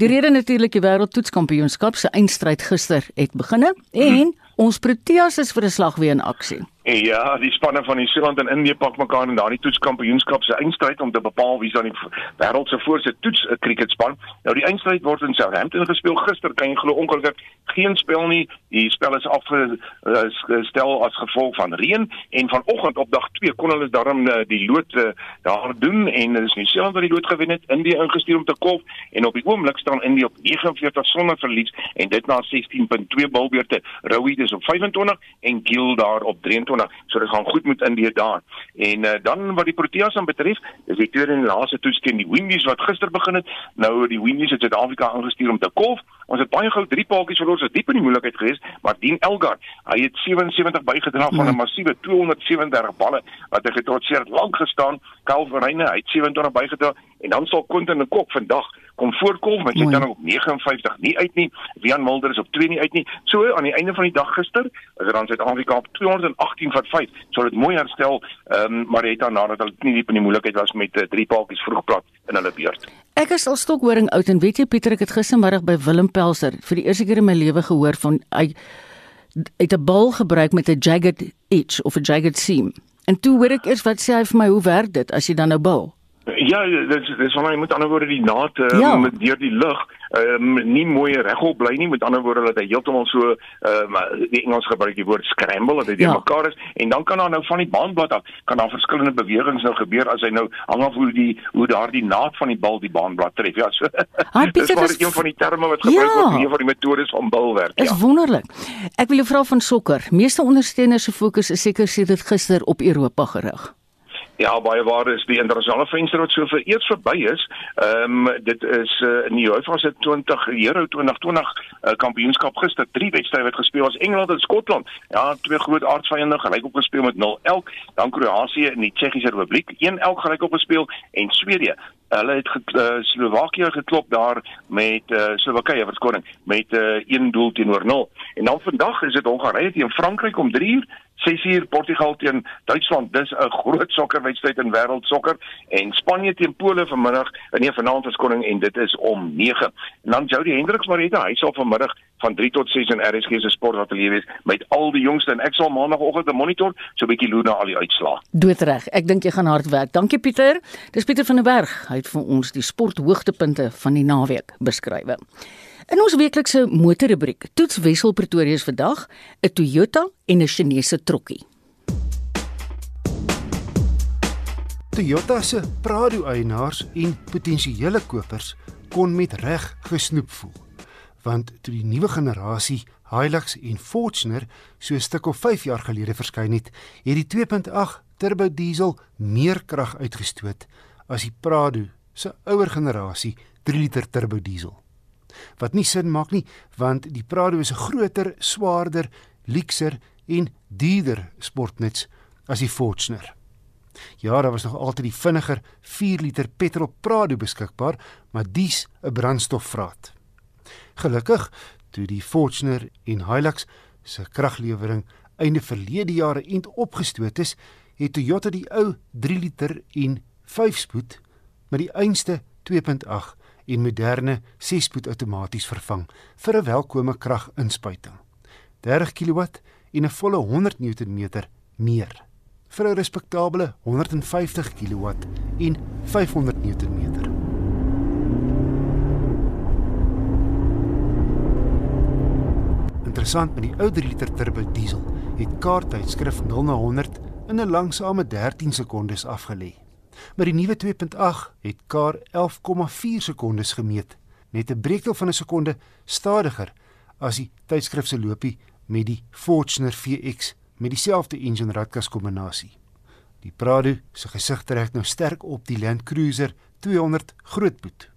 Die rede natuurlik die wêreldtoetskampioenskap se eindstryd gister het beginne en ons Proteas is vir 'n slag weer in aksie. Ja, die spanne van New Zealand en Indië pak mekaar in daardie toetskampioenskap se eindstryd om te bepaal wie aan die wêreld se voorste toets cricketspan. Nou die eindstryd word in Southampton gespeel. Gister kan jy glo ongelukkig geen spel nie. Die spel is afgestel as gevolg van reën en vanoggend op dag 2 kon hulle daarom eh, die lood eh, daar doen en dis New Zealand wat die lood gewen het. Indië ingestuur om te kolf en op die oomblik staan Indië op 49 sonder verlies en dit na 16.2 bilbeurte. Rowie is op 25 en Gill daar op 23 20, so dit gaan goed met Indië daar. En uh, dan wat die Proteas aan betref, is die tweede en laaste toets teen die Windies wat gister begin het. Nou die Windies het Suid-Afrika aangestuur om te kolf. Ons het baie gou drie paadjies verloor, so diep in die moeilikheid geweest, maar Dean Elgar, hy het 77 bygedra van 'n nee. massiewe 237 balle wat hy getrotseer lank gestaan. Calverine, hy het 27 bygedra en dan sal Quentin de Kok vandag kom voorkom met sy dan op 59 nie uit nie. Wian Mulder is op 2 nie uit nie. So aan die einde van die dag gister is dan Suid-Afrika op 218 vir 5. So dit mooi herstel, ehm um, maar het dan nadat hulle nie diep in die moeilikheid was met uh, drie paadjies vroeg plat in hulle beurt. Ek is al stokhoring oud en weet jy Pieter ek het gistermiddag by Willem Pelser vir die eerste keer in my lewe gehoor van hy het 'n bal gebruik met 'n jagged edge of 'n jagged seam. En toe hoor ek eers wat sê hy vir my hoe werk dit as jy dan nou bal? Ja, dit dis van hy met ander woorde die naad um, ja. met deur die lug um, nie mooi regop bly nie. Met ander woorde dat hy heeltemal so um, die Engels gebruik die woord scramble dat dit ja. mekaar is. En dan kan daar nou van die baanblad af kan daar verskillende bewegings nou gebeur as hy nou hang af hoe die hoe daardie naad van die bal die baanblad tref. Ja so ah, Dis maar een van die terme wat gebruik ja. word een van die metodes van bilwerk ja. Is wonderlik. Ek wil jou vra van sokker. Meeste ondersteuners se fokus is seker sê dit gister op Europa gerig Ja, baie waar is die internasionale venster wat so vir eers verby is. Ehm um, dit is uh, in die UEFA se 20 Euro 2020 uh, eh, kampioenskap gister drie wedstryde wat gespeel was Engeland en Skotland. Ja, twee groot aardsvyande gelyk op gespeel met 0 elk. Dan Kroasie en die Tsjechiese Republiek 1 elk gelyk op gespeel en Swede Hulle het ge, eh, uh, Slowakië geklop daar met uh, Slowakye verskoning met 1 uh, doel teenoor 0. En dan vandag is dit Hongarye teen Frankryk om 3uur 6uur Portugal teen Duitsland. Dis 'n groot sokkerwedstryd in wêreldsokker en Spanje teen Pole vanmiddag, nee vanaand as koning en dit is om 9. En dan Jody Hendriks Marita, hy sal vanmiddag van 3 tot 6 in RSG se sportatelier wees met al die jongste en ek sal maandagooggend monitor so 'n bietjie loer na al die uitslae. Doodreg. Ek dink jy gaan hard werk. Dankie Pieter. Dis Pieter van der Berg. Hy het vir ons die sporthoogtepunte van die naweek beskryf. In ons weeklikse motorrubriek toets Wessel Pretoria se vandag 'n Toyota en 'n Chinese trokkie. Toyota se Prado eienaars en potensiële kopers kon met reg gesnoep voel. Want toe die nuwe generasie Hilux en Fortuner so 'n stuk of 5 jaar gelede verskyn het, het die 2.8 turbo diesel meer krag uitgestoot as die Prado se ouer generasie 3 liter turbo diesel. Wat nie sin maak nie, want die Prado is 'n groter, swaarder, luukser en duurder sportnuts as die Fortuner. Ja, daar was nog altyd die vinniger 4 liter petrol Prado beskikbaar, maar dis 'n brandstofvraat. Gelukkig, toe die Fortuner en Hilux se kraglewering einde verlede jare end opgestoot is, het Toyota die ou 3 liter en 5 spoed met die einste 2.8 en moderne 6-spoed outomaties vervang vir 'n welkome kraginspuiting. 30 kW en 'n volle 100 Nm meer vir 'n respekteerbare 150 kW en 500 Nm. Interessant met die ou 3 liter turbo diesel het kaarttydskrif 0 na 100 in 'n langsame 13 sekondes afgelê. Maar die nuwe 2.8 het kar 11,4 sekondes gemeet, net 'n breekdeel van 'n sekonde stadiger as die tydskrif se loopie met die Fortuner VX met dieselfde engine ratkas kombinasie. Die Prado se gesig trek nou sterk op die Land Cruiser 200 grootboet,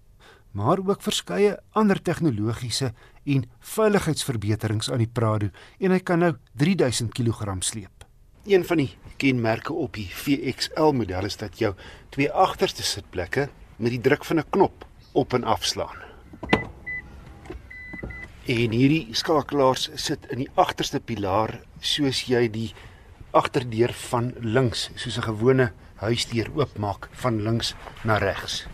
maar ook verskeie ander tegnologiese en veiligheidsverbeterings aan die Prado en hy kan nou 3000 kg sleep. Een van die kenmerke op die VXL model is dat jou twee agterste sitplekke met die druk van 'n knop op en afslaan. En hierdie skakelaars sit in die agterste pilaar soos jy die agterdeur van links soos 'n gewone huisdeur oopmaak van links na regs.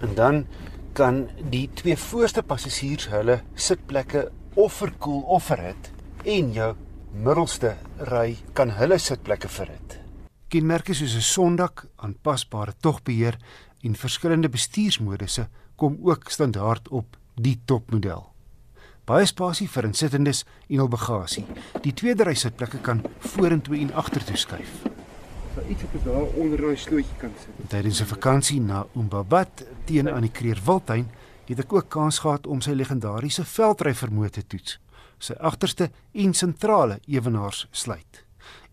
En dan kan die twee voorste passasiers hulle sitplekke of verkoel of verhit en jou middelste ry kan hulle sitplekke verhit. Kenmerke soos 'n sondak, aanpasbare togbeheer en verskillende bestuursmodusse kom ook standaard op die topmodel baie spasie vir insittendes en hul bagasie. Die tweede ry sitplekke kan vorentoe en agtertoe skuif. Daar iets op daar onder daai slootjie kan sit. Tydens 'n vakansie na Umbabat teen aan die Kreerwiltuin het ek ook kans gehad om sy legendariese veldry vermoë te toets. Sy agterste en sentrale ewenaars sluit.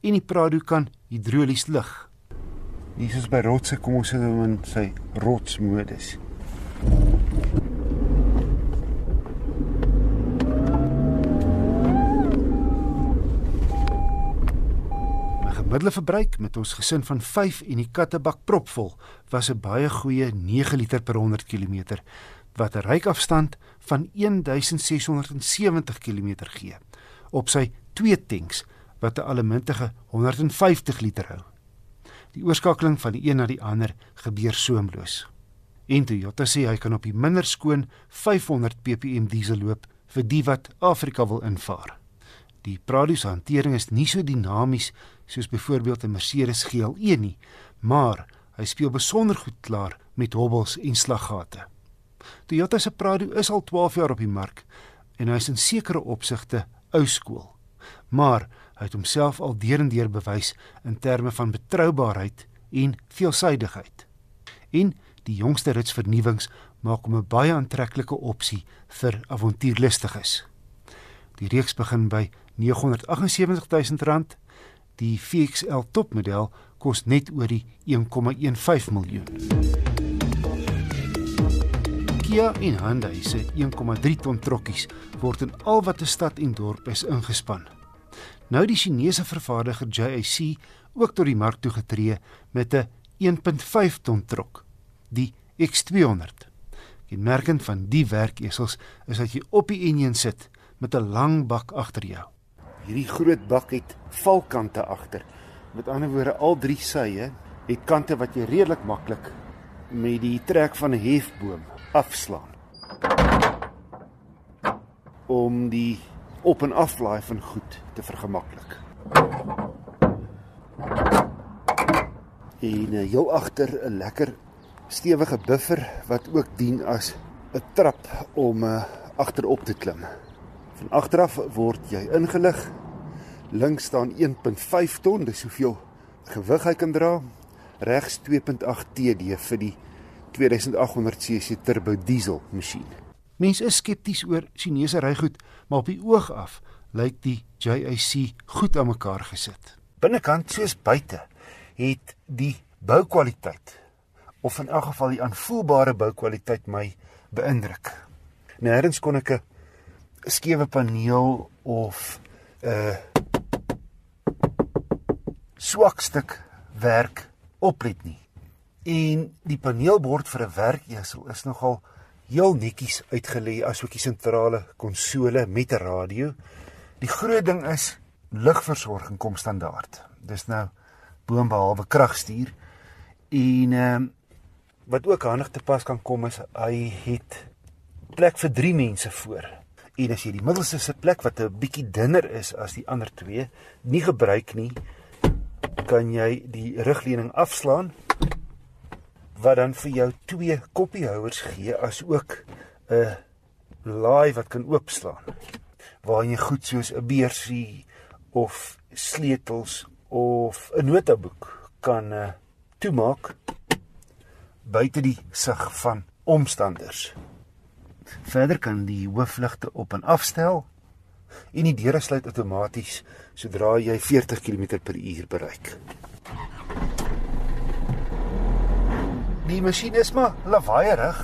En die Prado kan hidrolies lig. Is by rotse kom ons sit hom in sy rotsmodus. Middelverbruik met ons gesin van 5 en die kattebak propvol was 'n baie goeie 9 liter per 100 km wat 'n ryk-afstand van 1670 km gee op sy twee tanks wat 'n allemintige 150 liter hou. Die oorskakeling van die een na die ander gebeur soemloos. En Toyota sê hy kan op die minder skoon 500 ppm diesel loop vir die wat Afrika wil invaar. Die Prado se hantering is nie so dinamies soos byvoorbeeld 'n Mercedes GLE nie, maar hy speel besonder goed klaar met hobbels en slaggate. Toyota se Prado is al 12 jaar op die mark en hy is in sekere opsigte ou skool. Maar hy het homself al deurendeur bewys in terme van betroubaarheid en veelsidigheid. En die jongste ritsvernuwings maak hom 'n baie aantreklike opsie vir avontuurlustiges. Die reeks begin by R978 000. Die VXL topmodel kos net oor die 1,15 miljoen. Kia en Hyundai se 1,3 ton trokkies word in al wat 'n stad en dorp is ingespan. Nou die Chinese vervaardiger JAC ook tot die mark toe getree met 'n 1.5 ton trok, die X200. Kenmerkend van die werkesels is dat jy op die enjin sit met 'n lang bak agter jou. Hierdie groot bak het valkante agter. Met ander woorde, al drie sye het kante wat jy redelik maklik met die trek van 'n hefboom afslaan. Om die op en aflaai van goed te vergemaklik. En uh, heel agter 'n lekker stewige buffer wat ook dien as 'n trap om uh, agterop te klim. Van agteraf word jy ingelig. Links staan 1.5 ton, dis hoeveel gewig hy kan dra. regs 2.8 TD vir die 2800cc turbo diesel masjien. Mense is skepties oor Chinese rygoed, maar op die oog af lyk die JAC goed aan mekaar gesit. Binnekant soos buite het die boukwaliteit of in elk geval die aanvoelbare boukwaliteit my beïndruk. Nêrens kon ek 'n skewe paneel of 'n swak stuk werk oplet nie. En die paneelbord vir 'n werkesel is nogal heel netjies uitgelê asook die sentrale konsole met 'n radio. Die groot ding is lugversorging kom standaard. Dis nou boonbehalwe kragstuur en ehm uh, wat ook handig te pas kan kom is hy het plek vir 3 mense voor. En as jy die middelste se plek wat 'n bietjie dunner is as die ander twee nie gebruik nie, kan jy die rugleuning afslaan wat dan vir jou twee koppiehouers gee as ook 'n laai wat kan oopslaan waar jy goed soos 'n beursie of sleutels of 'n notaboek kan uh, toemaak buite die sig van omstanders. Verder kan die hoofligte op en afstel en die deure sluit outomaties sodra jy 40 km/h bereik. Die masjien is maar lawaaierig.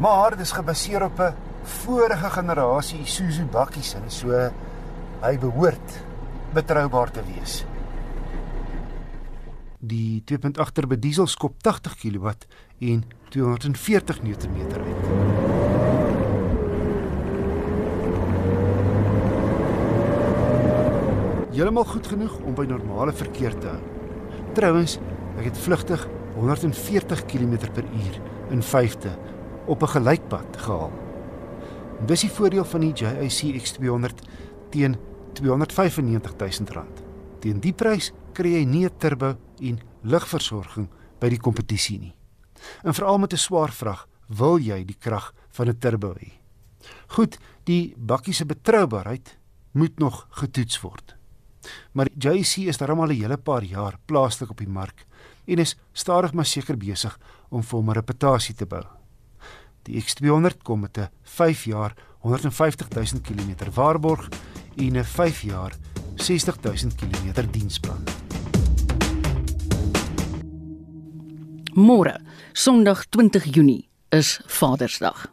Maar dit is gebaseer op 'n vorige generasie Isuzu bakkies en so hy behoort betroubaar te wees. Die 2.8 turbo diesel skop 80 kW en 240 Nm uit. Heeltemal goed genoeg om by normale verkeer te hou. Trouwens, ek het vlugtig 140 km/h in vyfde op 'n gelykpad gehaal. Dis die voordeel van die JIC X200 teen R295 000. Teen die prys kry jy nie 'n turbo en lugversorging by die kompetisie nie. En veral met 'n swaar vrag wil jy die krag van 'n turbo hê. Goed, die bakkie se betroubaarheid moet nog getoets word. Maar JIC is darmal 'n hele paar jaar plaaslik op die mark en is stadig maar seker besig om vir hom 'n reputasie te bou. Die X200 kom met 'n 5 jaar 150 000 km waarborg en 'n 5 jaar 60 000 km diensplan. Môre, Sondag 20 Junie, is Vadersdag.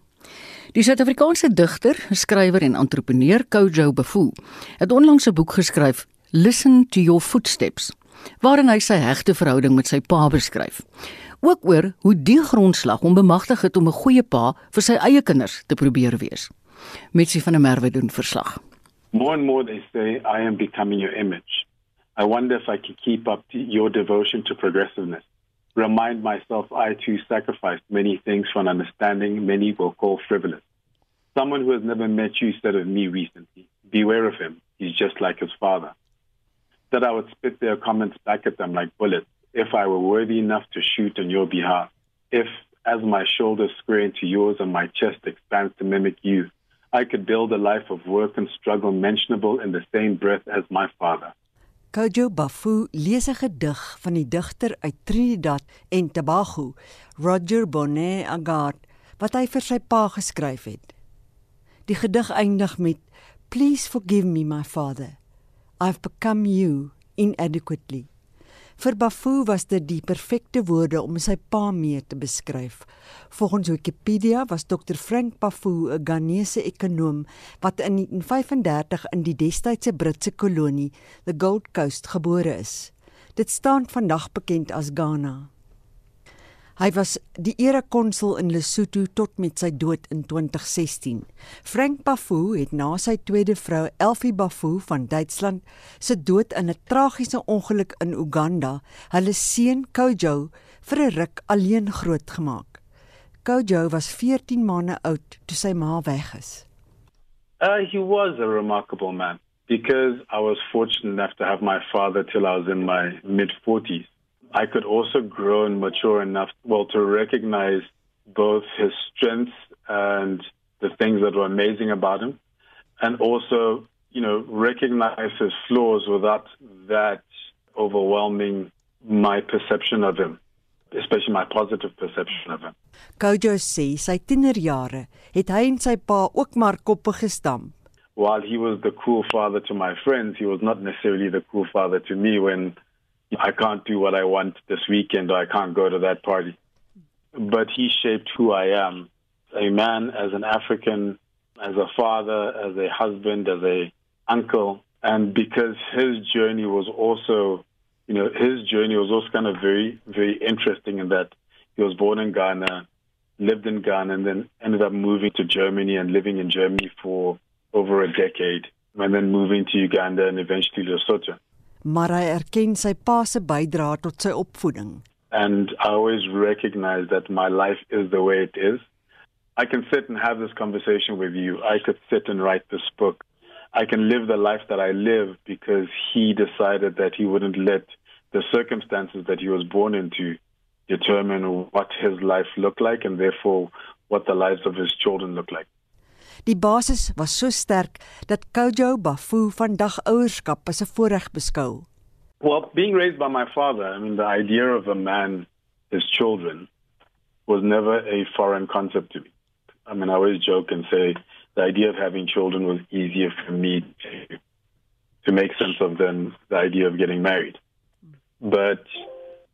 Die Suid-Afrikaanse digter, skrywer en entrepreneur Kojo Bafu het onlangs 'n boek geskryf, Listen to Your Footsteps waarin hy sy hegte verhouding met sy pa beskryf. Ook oor hoe die grondslag hom bemagtig het om 'n goeie pa vir sy eie kinders te probeer wees. Mitsi van der Merwe doen verslag. More and more they say I am becoming your image. I wonder if I can keep up your devotion to progressiveness. Remind myself I too sacrificed many things for an understanding many will call frivolous. Someone who has never met you said of me recently, beware of him, he's just like his father. That I would spit their comments back at them like bullets if I were worthy enough to shoot on your behalf. If, as my shoulders square into yours and my chest expands to mimic you, I could build a life of work and struggle mentionable in the same breath as my father. Kojo Bafu lees 'n gedig van die digter uit Trinidad en Tobago, Roger Bonnet Agard, wat hy vir sy pa geskryf het. Die gedig eindig met Please forgive me my father. I've become you inadequately. Vir Bafu was dit die perfekte woorde om sy pa mee te beskryf. Volgens Wikipedia was Dr Frank Bafu 'n Ghanese ekonom wat in 1935 in die destydse Britse kolonie, the Gold Coast, gebore is. Dit staan vandag bekend as Ghana. Hy was die erekonsul in Lesotho tot met sy dood in 2016. Frank Bafu het na sy tweede vrou Elfie Bafu van Duitsland se dood in 'n tragiese ongeluk in Uganda, hulle seun Kojo vir 'n ruk alleen grootgemaak. Kojo was 14 maande oud toe sy ma weg is. Uh, he was a remarkable man because I was fortunate enough to have my father till I was in my mid 40s. I could also grow and mature enough, well, to recognize both his strengths and the things that were amazing about him, and also, you know, recognize his flaws without that overwhelming my perception of him, especially my positive perception of him. Kojo sê sy tienerjare het hy en sy pa ook maar koppe gestamp. While he was the cool father to my friends, he was not necessarily the cool father to me when I can't do what I want this weekend or I can't go to that party. But he shaped who I am. A man as an African, as a father, as a husband, as a uncle. And because his journey was also, you know, his journey was also kind of very, very interesting in that he was born in Ghana, lived in Ghana, and then ended up moving to Germany and living in Germany for over a decade, and then moving to Uganda and eventually Lesotho. Maar hy erken sy pa se bydrae tot sy opvoeding. And I always recognize that my life is the way it is. I can sit and have this conversation with you. I could sit and write this book. I can live the life that I live because he decided that he wouldn't let the circumstances that he was born into determine what his life looked like and therefore what the lives of his children look like. Die basis was so sterk dat Kojo Bafu vandag ouerskap as 'n voorreg beskou. Well, being raised by my father, I mean the idea of a man his children was never a foreign concept to me. I mean I always joke and say the idea of having children was easier for me to to make sense of than the idea of getting married. But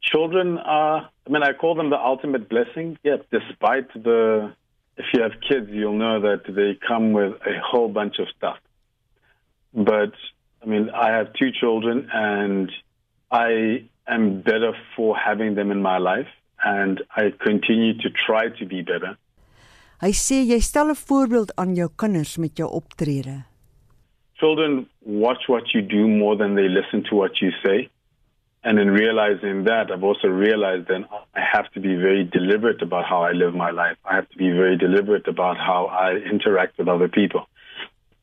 children are I mean I call them the ultimate blessing. Yeah, despite the if you have kids, you'll know that they come with a whole bunch of stuff. But I mean, I have two children, and I am better for having them in my life, and I continue to try to be better. Hy sê jy stel 'n voorbeeld aan jou kinders met jou optrede. Children watch what you do more than they listen to what you say. And in realizing that, I've also realized then I have to be very deliberate about how I live my life. I have to be very deliberate about how I interact with other people.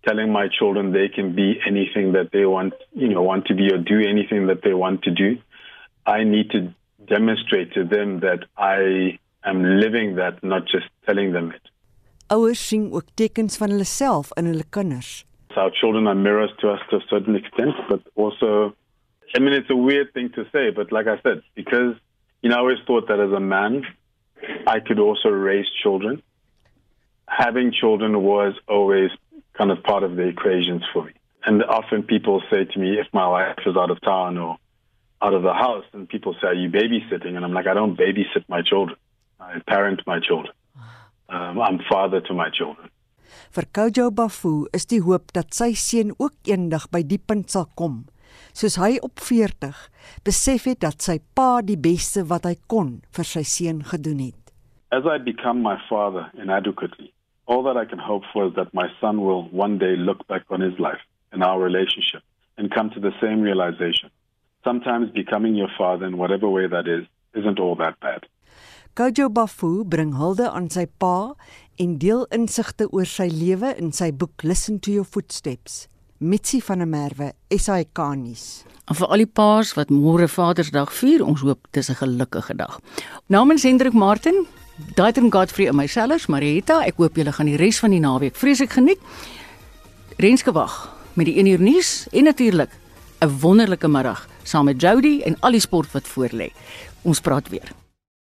Telling my children they can be anything that they want, you know, want to be or do anything that they want to do. I need to demonstrate to them that I am living that, not just telling them it. Ouers sien ook tekens van hulle self in hulle kinders. Our children are mirrors to us to a certain extent, but also I mean, it's a weird thing to say, but like I said, because, you know, I always thought that as a man, I could also raise children. Having children was always kind of part of the equations for me. And often people say to me, if my wife is out of town or out of the house, and people say, Are you babysitting? And I'm like, I don't babysit my children. I parent my children. Um, I'm father to my children. Vir Kojo Bafu is die hoop dat sy seun ook eendag by die punt sal kom soos hy op 40 besef het dat sy pa die beste wat hy kon vir sy seun gedoen het. As I become my father inadequately, all that I can hope for is that my son will one day look back on his life and our relationship and come to the same realization. Sometimes becoming your father in whatever way that is isn't all that bad. Kojo Bafu bring hulde aan sy pa en deel insigte oor sy lewe in sy boek Listen to Your Footsteps. Mitsi van der Merwe, SAK nuus. En vir al die paas wat môre Vadersdag vier, ons hoop dit is 'n gelukkige dag. Namens Hendrik Martin, Daitrin Godfrey en myself, Marieta, ek hoop julle gaan die res van die naweek vreeslik geniet. Renske wag met die 1 uur nuus en natuurlik 'n wonderlike middag saam met Jody en al die sport wat voorlê. Ons praat weer.